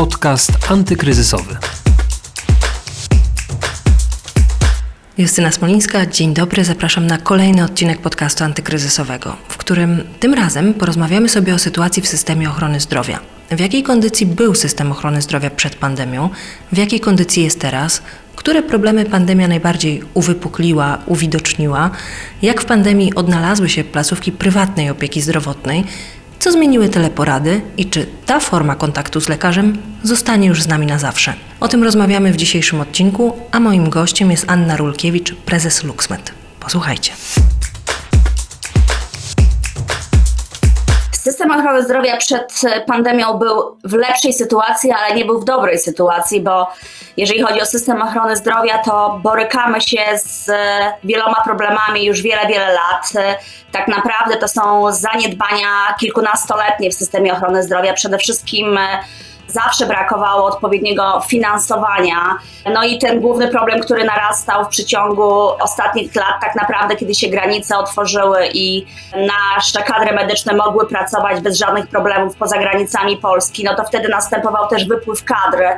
Podcast antykryzysowy. Justyna Smolińska, dzień dobry. Zapraszam na kolejny odcinek podcastu antykryzysowego, w którym tym razem porozmawiamy sobie o sytuacji w systemie ochrony zdrowia. W jakiej kondycji był system ochrony zdrowia przed pandemią, w jakiej kondycji jest teraz, które problemy pandemia najbardziej uwypukliła, uwidoczniła, jak w pandemii odnalazły się placówki prywatnej opieki zdrowotnej, co zmieniły teleporady i czy ta forma kontaktu z lekarzem zostanie już z nami na zawsze. O tym rozmawiamy w dzisiejszym odcinku, a moim gościem jest Anna Rulkiewicz, prezes LuxMed. Posłuchajcie. System ochrony zdrowia przed pandemią był w lepszej sytuacji, ale nie był w dobrej sytuacji, bo jeżeli chodzi o system ochrony zdrowia, to borykamy się z wieloma problemami już wiele, wiele lat. Tak naprawdę to są zaniedbania kilkunastoletnie w systemie ochrony zdrowia. Przede wszystkim zawsze brakowało odpowiedniego finansowania. No i ten główny problem, który narastał w przeciągu ostatnich lat, tak naprawdę, kiedy się granice otworzyły i nasze kadry medyczne mogły pracować bez żadnych problemów poza granicami Polski, no to wtedy następował też wypływ kadry,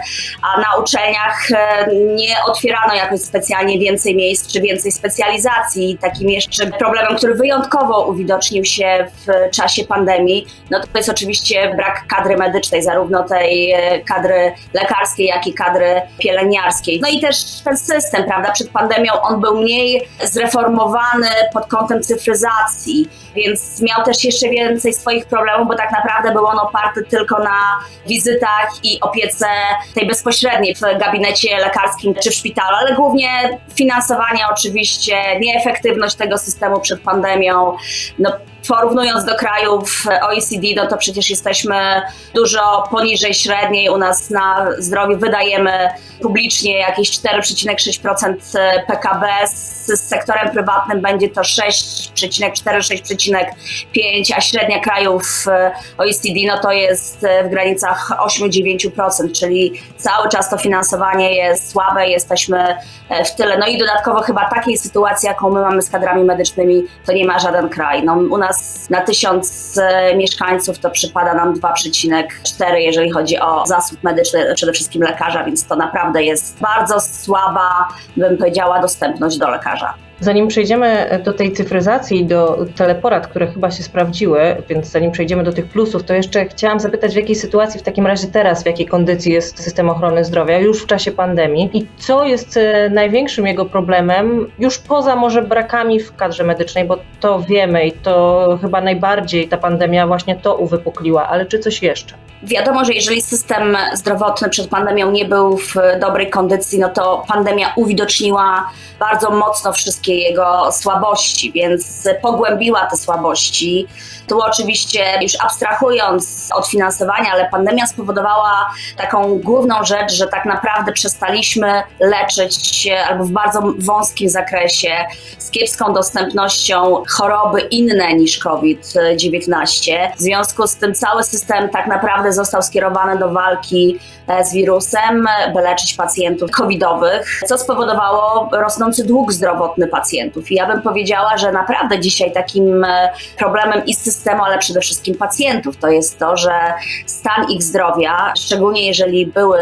a na uczelniach e, nie otwierano jakoś specjalnie więcej miejsc czy więcej specjalizacji. Takim jeszcze problemem, który wyjątkowo uwidocznił się w czasie pandemii, no to jest oczywiście brak kadry medycznej, zarówno tej E, kadry lekarskiej, jak i kadry pielęgniarskiej. No i też ten system, prawda, przed pandemią on był mniej zreformowany pod kątem cyfryzacji, więc miał też jeszcze więcej swoich problemów, bo tak naprawdę był on oparty tylko na wizytach i opiece tej bezpośredniej w gabinecie lekarskim czy w szpitalu, ale głównie finansowanie oczywiście, nieefektywność tego systemu przed pandemią, no porównując do krajów OECD, no to przecież jesteśmy dużo poniżej średniej. U nas na zdrowiu wydajemy publicznie jakieś 4,6% PKB, z sektorem prywatnym będzie to 6,4-6,5, a średnia krajów OECD no to jest w granicach 8-9%, czyli cały czas to finansowanie jest słabe, jesteśmy w tyle. No i dodatkowo chyba takiej sytuacji, jaką my mamy z kadrami medycznymi, to nie ma żaden kraj. No, u nas na tysiąc mieszkańców to przypada nam 2,4, jeżeli chodzi o zasób medyczny, przede wszystkim lekarza, więc to naprawdę jest bardzo słaba, bym powiedziała, dostępność do lekarza. Zanim przejdziemy do tej cyfryzacji, do teleporad, które chyba się sprawdziły, więc zanim przejdziemy do tych plusów, to jeszcze chciałam zapytać, w jakiej sytuacji w takim razie teraz, w jakiej kondycji jest system ochrony zdrowia już w czasie pandemii i co jest e, największym jego problemem, już poza może brakami w kadrze medycznej, bo to wiemy i to chyba najbardziej ta pandemia właśnie to uwypukliła, ale czy coś jeszcze? Wiadomo, że jeżeli system zdrowotny przed pandemią nie był w dobrej kondycji, no to pandemia uwidoczniła bardzo mocno wszystkie jego słabości, więc pogłębiła te słabości. Tu oczywiście już abstrahując od finansowania, ale pandemia spowodowała taką główną rzecz, że tak naprawdę przestaliśmy leczyć się albo w bardzo wąskim zakresie z kiepską dostępnością choroby inne niż COVID-19. W związku z tym cały system tak naprawdę został skierowany do walki e, z wirusem, by leczyć pacjentów covidowych, co spowodowało rosnący dług zdrowotny pacjentów. I ja bym powiedziała, że naprawdę dzisiaj takim e, problemem i systemu, ale przede wszystkim pacjentów to jest to, że stan ich zdrowia, szczególnie jeżeli były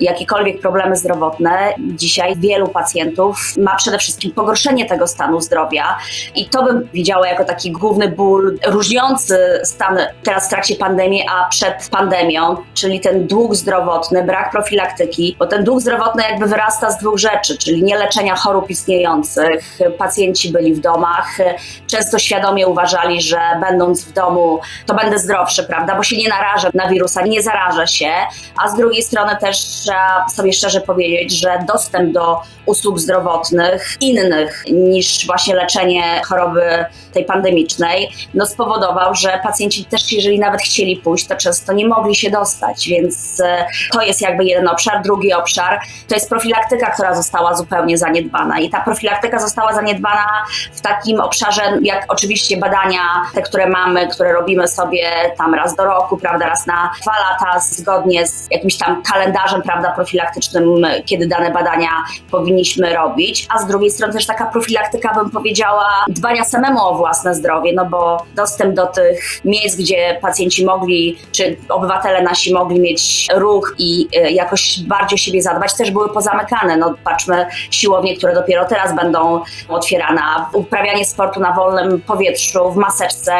jakiekolwiek problemy zdrowotne, dzisiaj wielu pacjentów ma przede wszystkim pogorszenie tego stanu zdrowia i to bym widziała jako taki główny ból różniący stan teraz w trakcie pandemii, a przed pandemią, czyli ten dług zdrowotny, brak profilaktyki, bo ten dług zdrowotny jakby wyrasta z dwóch rzeczy, czyli nie leczenia chorób istniejących. Pacjenci byli w domach, często świadomie uważali, że będąc w domu, to będę zdrowszy, prawda, bo się nie narażę na wirusa, nie zarażę się, a z drugiej strony też trzeba sobie szczerze powiedzieć, że dostęp do usług zdrowotnych innych niż właśnie leczenie choroby tej pandemicznej, no spowodował, że pacjenci też, jeżeli nawet chcieli pójść, to często nie mogli się dostać, więc e, to jest jakby jeden obszar. Drugi obszar to jest profilaktyka, która została zupełnie zaniedbana. I ta profilaktyka została została zaniedbana w takim obszarze, jak oczywiście badania, te, które mamy, które robimy sobie tam raz do roku, prawda, raz na dwa lata, zgodnie z jakimś tam kalendarzem, prawda, profilaktycznym, kiedy dane badania powinniśmy robić, a z drugiej strony też taka profilaktyka, bym powiedziała, dbania samemu o własne zdrowie, no bo dostęp do tych miejsc, gdzie pacjenci mogli, czy obywatele nasi mogli mieć ruch i y, jakoś bardziej o siebie zadbać, też były pozamykane. No patrzmy, siłownie, które dopiero teraz będą otwierane, uprawianie sportu na wolnym powietrzu, w maseczce,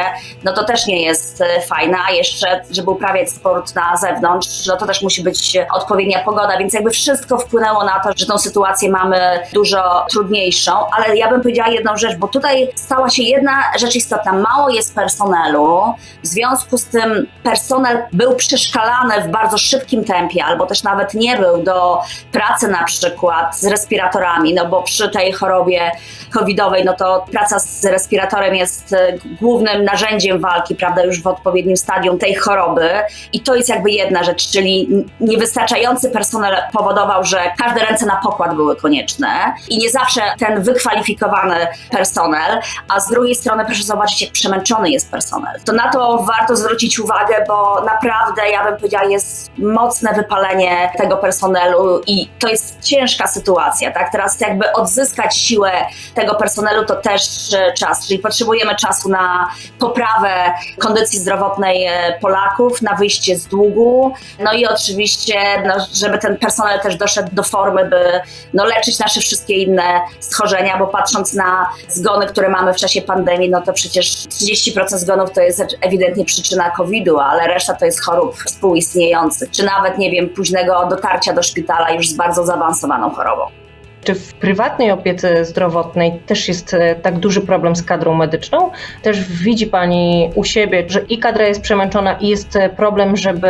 no to też nie jest y, fajne, a jeszcze, żeby uprawiać sport na zewnątrz, no to też musi być odpowiednia pogoda, więc jakby wszystko wpłynęło na to, że tą sytuację mamy dużo trudniejszą, ale ja bym powiedziała jedną rzecz, bo tutaj stała się jedna rzecz istotna. Mało jest personelu, w związku z tym personel był przeszkalany w bardzo szybkim tempie, albo też nawet nie był do pracy na przykład z respiratorami, no bo przy tej chorobie covidowej, no to praca z respiratorem jest e, głównym narzędziem walki, prawda, już w odpowiednim stadium tej choroby i to jest jakby jedna rzecz, czyli niewystarczający personel powodował, że każde ręce na pokład były konieczne i nie zawsze ten wykwalifikowany personel, a z drugiej strony proszę zobaczyć, jak przemęczony jest personel. To na to warto zwrócić uwagę, bo naprawdę, ja bym powiedziała, jest mocne wypalenie tego personelu i to jest ciężka sytuacja, tak? Teraz jakby odzyskać siłę tego personelu to też e, czas, czyli potrzebujemy czasu na poprawę kondycji zdrowotnej e, Polaków, na wyjście z długu, no i oczywiście, no, żeby ten personel też doszedł do formy, by no, leczyć nasze wszystkie inne schorzenia, bo patrząc na zgony, które mamy w czasie pandemii, no to przecież 30% zgonów to jest ewidentnie przyczyna COVID-u, ale reszta to jest chorób współistniejących, czy nawet, nie wiem, późnego dotarcia do szpitala już z bardzo zaawansowaną chorobą. Czy w prywatnej opiece zdrowotnej też jest e, tak duży problem z kadrą medyczną? Też widzi Pani u siebie, że i kadra jest przemęczona, i jest e, problem, żeby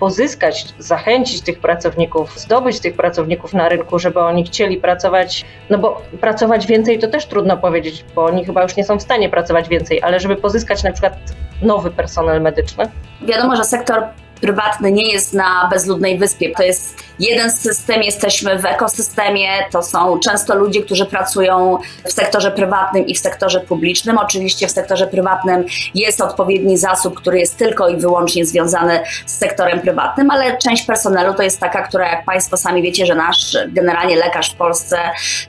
pozyskać, zachęcić tych pracowników, zdobyć tych pracowników na rynku, żeby oni chcieli pracować, no bo pracować więcej to też trudno powiedzieć, bo oni chyba już nie są w stanie pracować więcej, ale żeby pozyskać na przykład nowy personel medyczny? Wiadomo, że sektor prywatny nie jest na bezludnej wyspie. To jest jeden system, jesteśmy w ekosystemie. To są często ludzie, którzy pracują w sektorze prywatnym i w sektorze publicznym. Oczywiście w sektorze prywatnym jest odpowiedni zasób, który jest tylko i wyłącznie związany z sektorem prywatnym, ale część personelu to jest taka, która, jak Państwo sami wiecie, że nasz generalnie lekarz w Polsce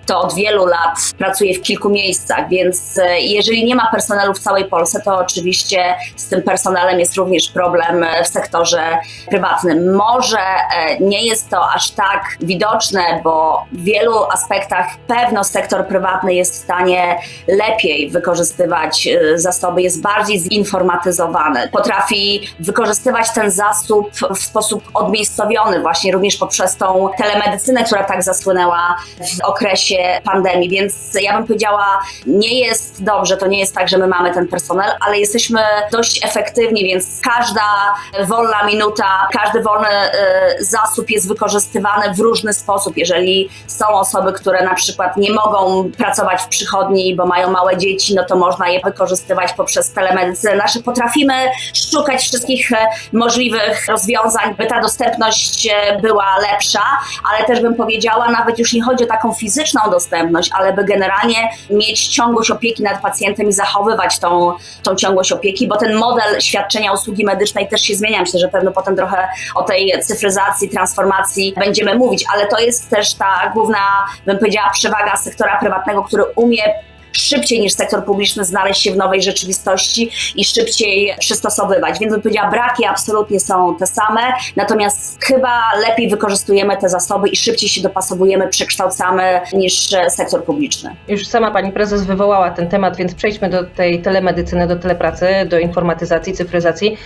to od wielu lat pracuje w kilku miejscach, więc e, jeżeli nie ma personelu w całej Polsce, to oczywiście z tym personelem jest również problem w sektorze prywatnym. Może e, nie jest to aż tak widoczne, bo w wielu aspektach pewno sektor prywatny jest w stanie lepiej wykorzystywać e, zasoby, jest bardziej zinformatyzowany, potrafi wykorzystywać ten zasób w sposób odmiejscowiony, właśnie również poprzez tą telemedycynę, która tak zasłynęła w okresie pandemii. Więc ja bym powiedziała, nie jest dobrze, to nie jest tak, że my mamy ten personel, ale jesteśmy dość efektywni, więc każda wolna minuta, każdy wolny y, zasób jest wykorzystywany w różny sposób. Jeżeli są osoby, które na przykład nie mogą pracować w przychodni, bo mają małe dzieci, no to można je wykorzystywać poprzez telemedycynę. Nasze potrafimy szukać wszystkich e, możliwych rozwiązań, by ta dostępność e, była lepsza, ale też bym powiedziała, nawet już nie chodzi o taką fizyczną dostępność, ale by generalnie mieć ciągłość opieki nad pacjentem i zachowywać tą, tą ciągłość opieki, bo ten model świadczenia usługi medycznej też się zmienia. Myślę, że pewno potem trochę o tej cyfryzacji, transformacji będziemy mówić, ale to jest też ta główna, bym powiedziała, przewaga sektora prywatnego, który umie szybciej niż sektor publiczny znaleźć się w nowej rzeczywistości i szybciej przystosowywać. Więc bym powiedziała, braki absolutnie są te same, natomiast chyba lepiej wykorzystujemy te zasoby i szybciej się dopasowujemy, przekształcamy niż sektor publiczny. Już sama pani prezes wywołała ten temat, więc przejdźmy do tej telemedycyny, do telepracy, do informatyzacji, cyfryzacji.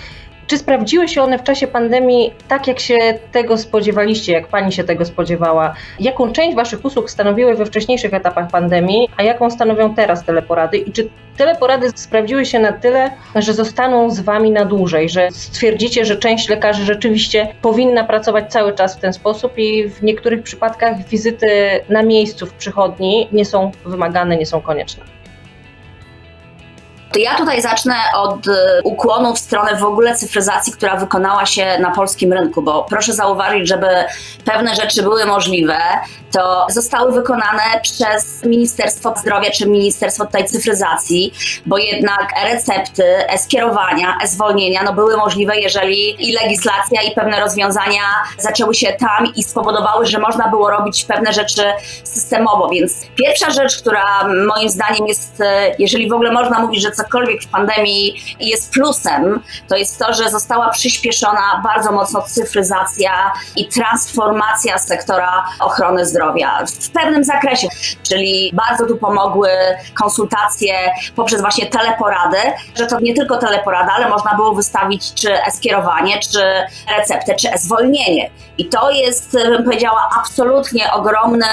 Czy sprawdziły się one w czasie pandemii tak, jak się tego spodziewaliście, jak Pani się tego spodziewała? Jaką część Waszych usług stanowiły we wcześniejszych etapach pandemii, a jaką stanowią teraz teleporady? I czy teleporady sprawdziły się na tyle, że zostaną z Wami na dłużej, że stwierdzicie, że część lekarzy rzeczywiście powinna pracować cały czas w ten sposób i w niektórych przypadkach wizyty na miejscu w przychodni nie są wymagane, nie są konieczne? To ja tutaj zacznę od e, ukłonu w stronę w ogóle cyfryzacji, która wykonała się na polskim rynku, bo proszę zauważyć, żeby pewne rzeczy były możliwe, to zostały wykonane przez Ministerstwo Zdrowia czy Ministerstwo tutaj cyfryzacji, bo jednak e-recepty, e-skierowania, e-zwolnienia no były możliwe, jeżeli i legislacja i pewne rozwiązania zaczęły się tam i spowodowały, że można było robić pewne rzeczy systemowo. Więc pierwsza rzecz, która moim zdaniem jest, e, jeżeli w ogóle można mówić, że cokolwiek w pandemii jest plusem, to jest to, że została przyspieszona bardzo mocno cyfryzacja i transformacja sektora ochrony zdrowia w pewnym zakresie, czyli bardzo tu pomogły konsultacje poprzez właśnie teleporady, że to nie tylko teleporada, ale można było wystawić czy e-skierowanie, czy receptę, czy e-zwolnienie. I to jest, bym powiedziała, absolutnie ogromny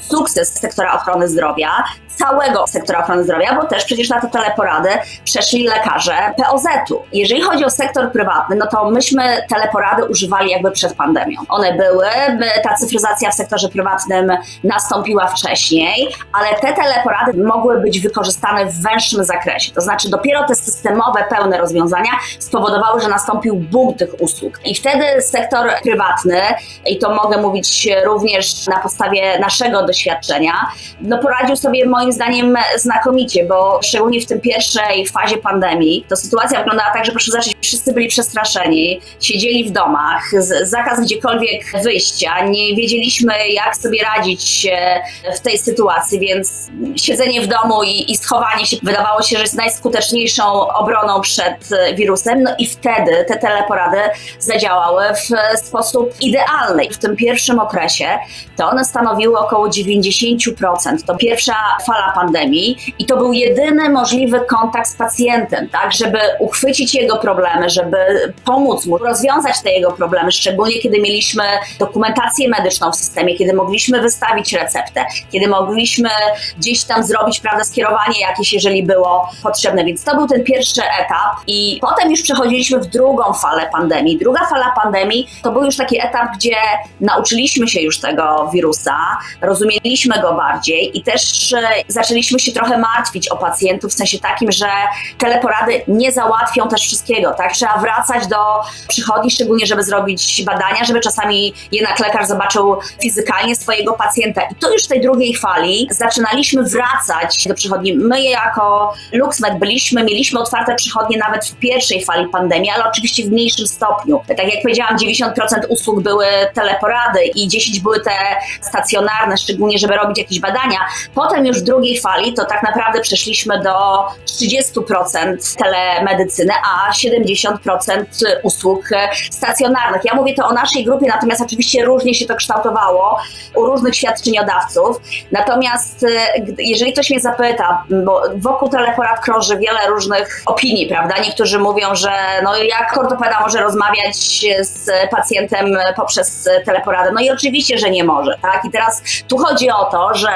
sukces sektora ochrony zdrowia, całego sektora ochrony zdrowia, bo też przecież na te teleporady przeszli lekarze POZ-u. Jeżeli chodzi o sektor prywatny, no to myśmy teleporady używali jakby przed pandemią. One były, ta cyfryzacja w sektorze prywatnym nastąpiła wcześniej, ale te teleporady mogły być wykorzystane w węższym zakresie. To znaczy dopiero te systemowe, pełne rozwiązania spowodowały, że nastąpił boom tych usług. I wtedy sektor prywatny, i to mogę mówić również na podstawie naszego doświadczenia, no poradził sobie moim moim zdaniem znakomicie, bo szczególnie w tym pierwszej fazie pandemii, to sytuacja wyglądała tak, że proszę zobaczyć, wszyscy byli przestraszeni, siedzieli w domach, zakaz gdziekolwiek wyjścia, nie wiedzieliśmy jak sobie radzić w tej sytuacji, więc siedzenie w domu i, i schowanie się wydawało się, że jest najskuteczniejszą obroną przed wirusem, no i wtedy te teleporady zadziałały w sposób idealny. W tym pierwszym okresie to one stanowiły około 90%. To pierwsza fala pandemii i to był jedyny możliwy kontakt z pacjentem, tak, żeby uchwycić jego problemy, żeby pomóc mu rozwiązać te jego problemy, szczególnie kiedy mieliśmy dokumentację medyczną w systemie, kiedy mogliśmy wystawić receptę, kiedy mogliśmy gdzieś tam zrobić, prawda, skierowanie jakieś, jeżeli było potrzebne. Więc to był ten pierwszy etap i potem już przechodziliśmy w drugą falę pandemii. Druga fala pandemii to był już taki etap, gdzie nauczyliśmy się już tego wirusa, rozumieliśmy go bardziej i też e, zaczęliśmy się trochę martwić o pacjentów w sensie takim, że teleporady nie załatwią też wszystkiego, tak? Trzeba wracać do przychodni, szczególnie żeby zrobić badania, żeby czasami jednak lekarz zobaczył fizykalnie swojego pacjenta. I to już w tej drugiej fali zaczynaliśmy wracać do przychodni. My jako LuxMed byliśmy, mieliśmy otwarte przychodnie nawet w pierwszej fali pandemii, ale oczywiście w mniejszym stopniu. Tak jak powiedziałam, 90% usług były teleporady i 10 były te stacjonarne, szczególnie żeby robić jakieś badania. Potem już w drugiej fali to tak naprawdę przeszliśmy do 30% telemedycyny, a 70% usług stacjonarnych. Ja mówię to o naszej grupie, natomiast oczywiście różnie się to kształtowało u różnych świadczeniodawców. Natomiast e, jeżeli ktoś mnie zapyta, bo wokół teleporad krąży wiele różnych opinii, prawda? Niektórzy mówią, że no jak ortopeda może rozmawiać z pacjentem poprzez teleporadę? No i oczywiście, że nie może, tak? I teraz tu chodzi o to, że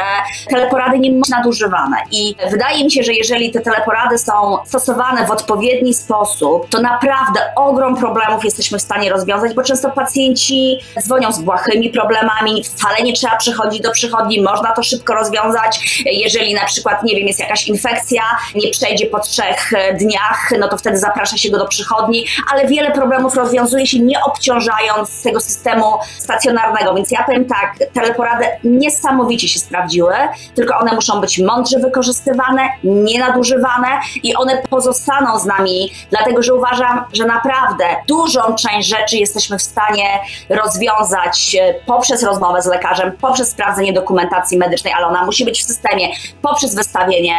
teleporady nie nadużywane. I wydaje mi się, że jeżeli te teleporady są stosowane w odpowiedni sposób, to naprawdę ogrom problemów jesteśmy w stanie rozwiązać, bo często pacjenci dzwonią z błahymi problemami, wcale nie trzeba przychodzić do przychodni, można to szybko rozwiązać. Jeżeli na przykład, nie wiem, jest jakaś infekcja, nie przejdzie po trzech dniach, no to wtedy zaprasza się go do przychodni, ale wiele problemów rozwiązuje się nie obciążając tego systemu stacjonarnego. Więc ja powiem tak, teleporady niesamowicie się sprawdziły, tylko one muszą być mądrze wykorzystywane, nie nadużywane i one pozostaną z nami, dlatego że uważam, że naprawdę dużą część rzeczy jesteśmy w stanie rozwiązać e, poprzez rozmowę z lekarzem, poprzez sprawdzenie dokumentacji medycznej, ale ona musi być w systemie, poprzez wystawienie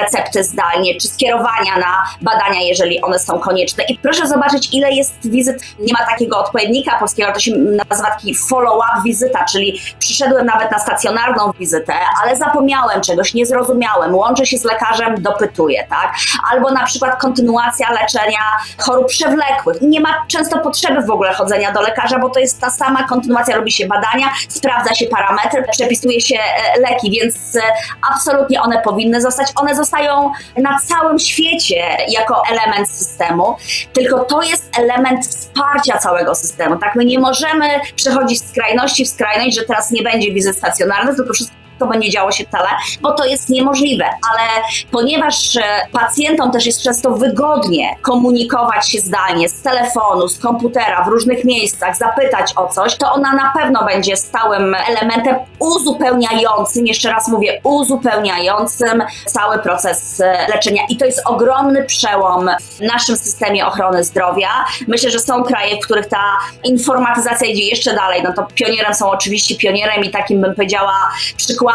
recepty zdalnie, czy skierowania na badania, jeżeli one są konieczne. I proszę zobaczyć, ile jest wizyt, nie ma takiego odpowiednika polskiego, to się nazywa taki follow-up wizyta, czyli przyszedłem nawet na stacjonarną wizytę, ale zapomniałem czegoś, nie zrozumiałem, łączę się z lekarzem, dopytuję, tak? Albo na przykład kontynuacja leczenia chorób przewlekłych. Nie ma często potrzeby w ogóle chodzenia do lekarza, bo to jest ta sama kontynuacja, robi się badania, sprawdza się parametry, przepisuje się e, leki, więc e, absolutnie one powinny zostać. One zostają na całym świecie jako element systemu, tylko to jest element wsparcia całego systemu, tak? My nie możemy przechodzić z skrajności w skrajność, że teraz nie będzie wizyt stacjonarnych, tylko wszystko to będzie działo się wcale, bo to jest niemożliwe. Ale ponieważ e, pacjentom też jest często wygodnie komunikować się zdalnie z telefonu, z komputera, w różnych miejscach, zapytać o coś, to ona na pewno będzie stałym elementem uzupełniającym, jeszcze raz mówię, uzupełniającym cały proces e, leczenia. I to jest ogromny przełom w naszym systemie ochrony zdrowia. Myślę, że są kraje, w których ta informatyzacja idzie jeszcze dalej. No to pionierem są oczywiście pionierem i takim bym powiedziała przykładem,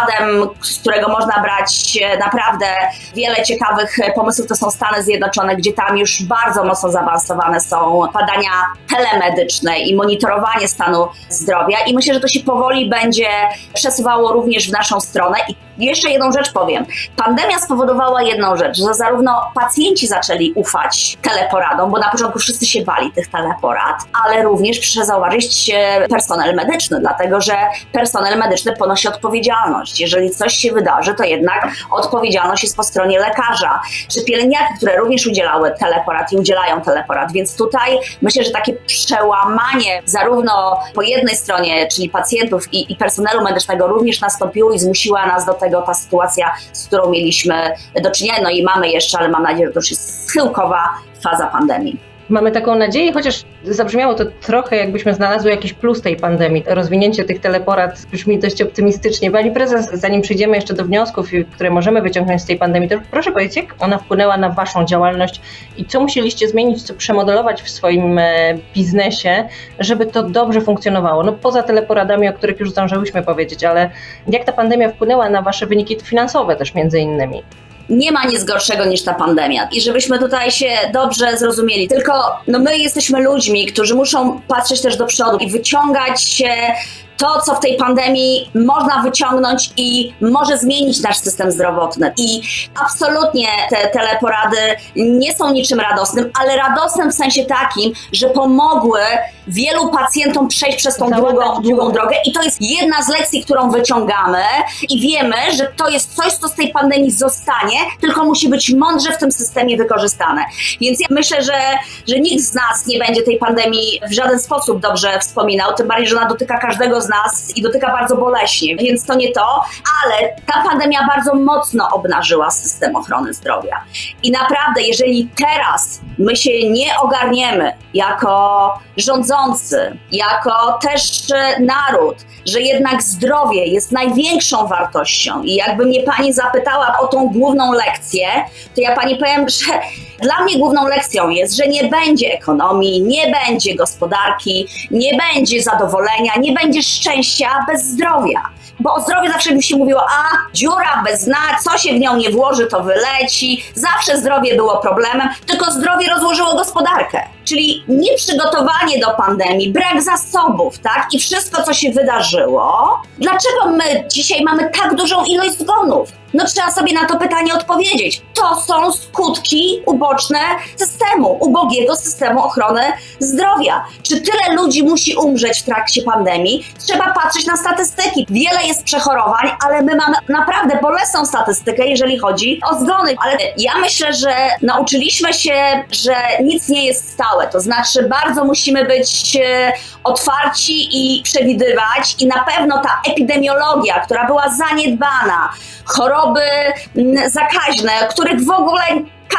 z którego można brać e, naprawdę wiele ciekawych pomysłów, to są Stany Zjednoczone, gdzie tam już bardzo mocno zaawansowane są badania telemedyczne i monitorowanie stanu zdrowia. I myślę, że to się powoli będzie przesuwało również w naszą stronę. I jeszcze jedną rzecz powiem. Pandemia spowodowała jedną rzecz, że zarówno pacjenci zaczęli ufać teleporadom, bo na początku wszyscy się bali tych teleporad, ale również proszę zauważyć personel medyczny, dlatego że personel medyczny ponosi odpowiedzialność. Jeżeli coś się wydarzy, to jednak odpowiedzialność jest po stronie lekarza, czy pielęgniarki, które również udzielały teleporad i udzielają teleporad. Więc tutaj myślę, że takie przełamanie zarówno po jednej stronie, czyli pacjentów i, i personelu medycznego również nastąpiło i zmusiła nas do tego ta sytuacja, z którą mieliśmy do czynienia, no i mamy jeszcze, ale mam nadzieję, że to już jest schyłkowa faza pandemii. Mamy taką nadzieję, chociaż zabrzmiało to trochę, jakbyśmy znalazły jakiś plus tej pandemii. Rozwinięcie tych teleporad brzmi dość optymistycznie. Pani prezes, zanim przejdziemy jeszcze do wniosków, które możemy wyciągnąć z tej pandemii, to proszę powiedzieć, jak ona wpłynęła na Waszą działalność i co musieliście zmienić, co przemodelować w swoim e, biznesie, żeby to dobrze funkcjonowało? No poza teleporadami, o których już zdążyłyśmy powiedzieć, ale jak ta pandemia wpłynęła na Wasze wyniki finansowe też między innymi? Nie ma nic gorszego niż ta pandemia. I żebyśmy tutaj się dobrze zrozumieli. Tylko no my jesteśmy ludźmi, którzy muszą patrzeć też do przodu i wyciągać się to, co w tej pandemii można wyciągnąć i może zmienić nasz system zdrowotny. I absolutnie te teleporady nie są niczym radosnym, ale radosnym w sensie takim, że pomogły wielu pacjentom przejść przez tą długą, długą drogę. I to jest jedna z lekcji, którą wyciągamy i wiemy, że to jest coś, co z tej pandemii zostanie, tylko musi być mądrze w tym systemie wykorzystane. Więc ja myślę, że, że nikt z nas nie będzie tej pandemii w żaden sposób dobrze wspominał, tym bardziej, że ona dotyka każdego z nas i dotyka bardzo boleśnie, więc to nie to, ale ta pandemia bardzo mocno obnażyła system ochrony zdrowia. I naprawdę, jeżeli teraz my się nie ogarniemy jako rządzący, jako też naród, że jednak zdrowie jest największą wartością i jakby mnie pani zapytała o tą główną lekcję, to ja pani powiem, że dla mnie główną lekcją jest, że nie będzie ekonomii, nie będzie gospodarki, nie będzie zadowolenia, nie będzie szczęścia bez zdrowia. Bo o zdrowiu zawsze mi się mówiło, a dziura bez dna, co się w nią nie włoży, to wyleci. Zawsze zdrowie było problemem, tylko zdrowie rozłożyło gospodarkę. Czyli nieprzygotowanie do pandemii, brak zasobów, tak? I wszystko, co się wydarzyło. Dlaczego my dzisiaj mamy tak dużą ilość zgonów? No trzeba sobie na to pytanie odpowiedzieć. To są skutki uboczne systemu, ubogiego systemu ochrony zdrowia. Czy tyle ludzi musi umrzeć w trakcie pandemii? Trzeba patrzeć na statystyki. Wiele jest przechorowań, ale my mamy naprawdę bolesną statystykę, jeżeli chodzi o zgony. Ale ja myślę, że nauczyliśmy się, że nic nie jest stałe. To znaczy, bardzo musimy być e, otwarci i przewidywać, i na pewno ta epidemiologia, która była zaniedbana, choroby zakaźne, których w ogóle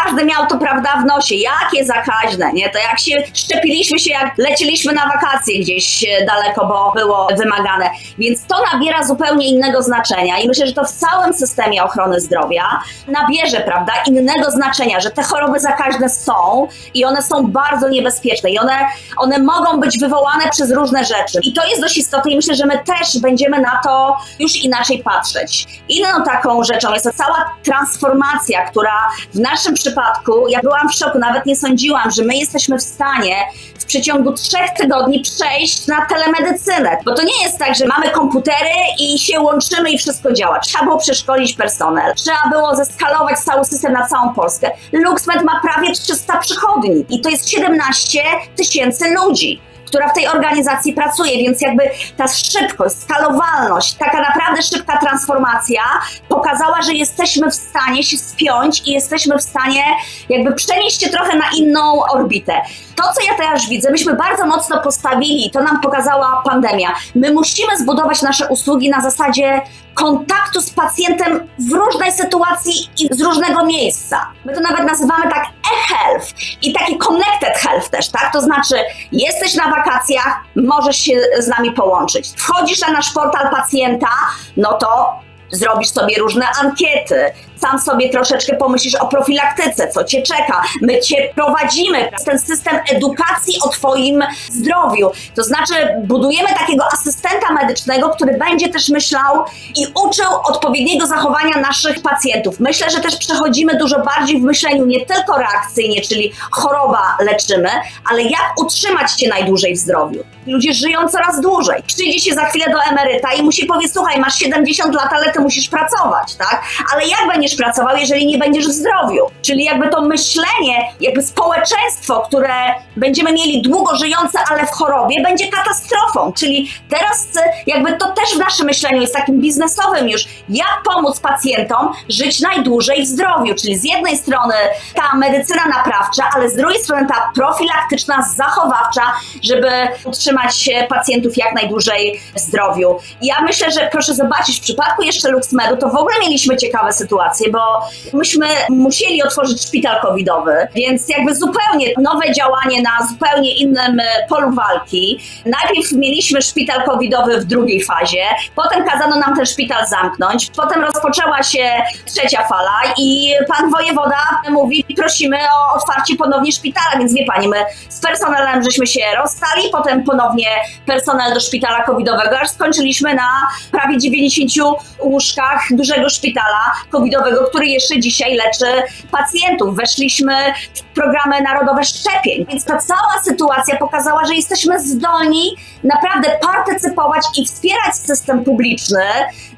każdy miał to prawda w nosie, jakie zakaźne, nie? To jak się szczepiliśmy się, jak leciliśmy na wakacje gdzieś e, daleko, bo było wymagane. Więc to nabiera zupełnie innego znaczenia i myślę, że to w całym systemie ochrony zdrowia nabierze, prawda, innego znaczenia, że te choroby zakaźne są i one są bardzo niebezpieczne i one, one mogą być wywołane przez różne rzeczy. I to jest dość istotne i myślę, że my też będziemy na to już inaczej patrzeć. Inną taką rzeczą jest cała transformacja, która w naszym przypadku ja byłam w szoku, nawet nie sądziłam, że my jesteśmy w stanie w przeciągu trzech tygodni przejść na telemedycynę. Bo to nie jest tak, że mamy komputery i się łączymy i wszystko działa. Trzeba było przeszkolić personel, trzeba było zeskalować cały system na całą Polskę. LuxMed ma prawie 300 przychodni i to jest 17 tysięcy ludzi. Która w tej organizacji pracuje, więc jakby ta szybkość, skalowalność, taka naprawdę szybka transformacja pokazała, że jesteśmy w stanie się spiąć i jesteśmy w stanie jakby przenieść się trochę na inną orbitę. To, co ja teraz widzę, myśmy bardzo mocno postawili, to nam pokazała pandemia. My musimy zbudować nasze usługi na zasadzie kontaktu z pacjentem w różnej sytuacji i z różnego miejsca. My to nawet nazywamy tak e-health i taki connected health też, tak? To znaczy, jesteś na wakacjach, możesz się z nami połączyć. Wchodzisz na nasz portal pacjenta, no to zrobisz sobie różne ankiety, sam sobie troszeczkę pomyślisz o profilaktyce, co cię czeka. My cię prowadzimy, ten system edukacji o twoim zdrowiu. To znaczy budujemy takiego asystenta medycznego, który będzie też myślał i uczył odpowiedniego zachowania naszych pacjentów. Myślę, że też przechodzimy dużo bardziej w myśleniu nie tylko reakcyjnie, czyli choroba leczymy, ale jak utrzymać cię najdłużej w zdrowiu. Ludzie żyją coraz dłużej. Przyjdzie się za chwilę do emeryta i mu się powie, słuchaj, masz 70 lat, ale ty musisz pracować, tak? Ale jak będziesz pracował, jeżeli nie będziesz w zdrowiu? Czyli jakby to myślenie, jakby społeczeństwo, które będziemy mieli długo żyjące, ale w chorobie, będzie katastrofą. Czyli teraz jakby to też w naszym myśleniu jest takim biznesowym już, jak pomóc pacjentom żyć najdłużej w zdrowiu. Czyli z jednej strony ta medycyna naprawcza, ale z drugiej strony ta profilaktyczna, zachowawcza, żeby utrzymać pacjentów jak najdłużej w zdrowiu. Ja myślę, że proszę zobaczyć, w przypadku jeszcze LuxMedu to w ogóle mieliśmy ciekawe sytuacje, bo myśmy musieli otworzyć szpital covidowy, więc jakby zupełnie nowe działanie na zupełnie innym e, polu walki. Najpierw mieliśmy szpital covidowy w drugiej fazie, potem kazano nam ten szpital zamknąć, potem rozpoczęła się trzecia fala i pan wojewoda mówi, prosimy o otwarcie ponownie szpitala, więc wie pani, my z personelem żeśmy się rozstali, potem ponownie personel do szpitala covidowego, aż skończyliśmy na prawie 90 łóżkach dużego szpitala covidowego, który jeszcze dzisiaj leczy pacjentów. Weszliśmy w programy narodowe szczepień, więc ta cała sytuacja pokazała, że jesteśmy zdolni naprawdę partycypować i wspierać system publiczny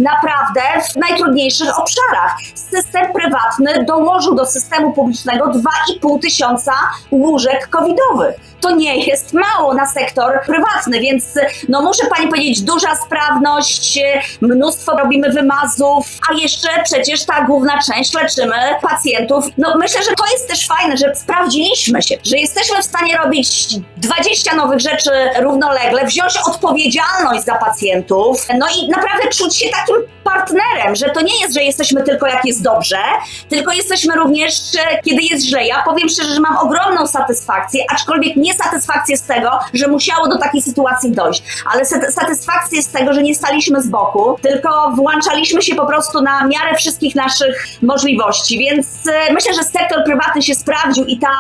naprawdę w najtrudniejszych obszarach. System prywatny dołożył do systemu publicznego 2,5 tysiąca łóżek covidowych. To nie jest mało na sektor prywatny, więc no muszę pani powiedzieć, duża sprawność, mnóstwo robimy wymazów, a jeszcze przecież ta główna część leczymy pacjentów. No myślę, że to jest też fajne, że sprawdziliśmy się, że jesteśmy w stanie robić 20 nowych rzeczy równolegle, wziąć odpowiedzialność za pacjentów, no i naprawdę czuć się takim partnerem, że to nie jest, że jesteśmy tylko jak jest dobrze, tylko jesteśmy również, kiedy jest źle. Ja powiem szczerze, że mam ogromną satysfakcję, aczkolwiek nie satysfakcję z tego, że musiało do takiej sytuacji dojść, ale satysfakcję z tego, że nie staliśmy z boku, tylko włączaliśmy się po prostu na miarę wszystkich naszych możliwości, więc e, myślę, że sektor prywatny się sprawdził i ta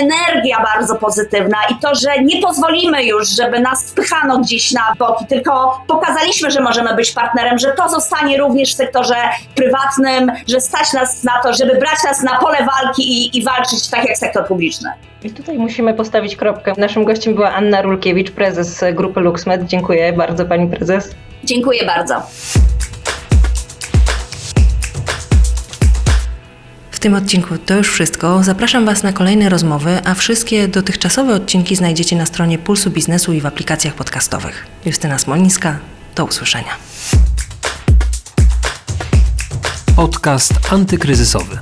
energia bardzo pozytywna i to, że nie pozwolimy już, żeby nas spychano gdzieś na boki, tylko pokazaliśmy, że możemy być partnerem, że to zostanie również w sektorze prywatnym, że stać nas na to, żeby brać nas na pole walki i, i walczyć tak jak sektor publiczny. I tutaj musimy postawić kropkę. Naszym gościem była Anna Rulkiewicz, prezes grupy LuxMed. Dziękuję bardzo pani prezes. Dziękuję bardzo. W tym odcinku to już wszystko. Zapraszam Was na kolejne rozmowy, a wszystkie dotychczasowe odcinki znajdziecie na stronie Pulsu Biznesu i w aplikacjach podcastowych. Justyna Smolińska, do usłyszenia. Podcast antykryzysowy.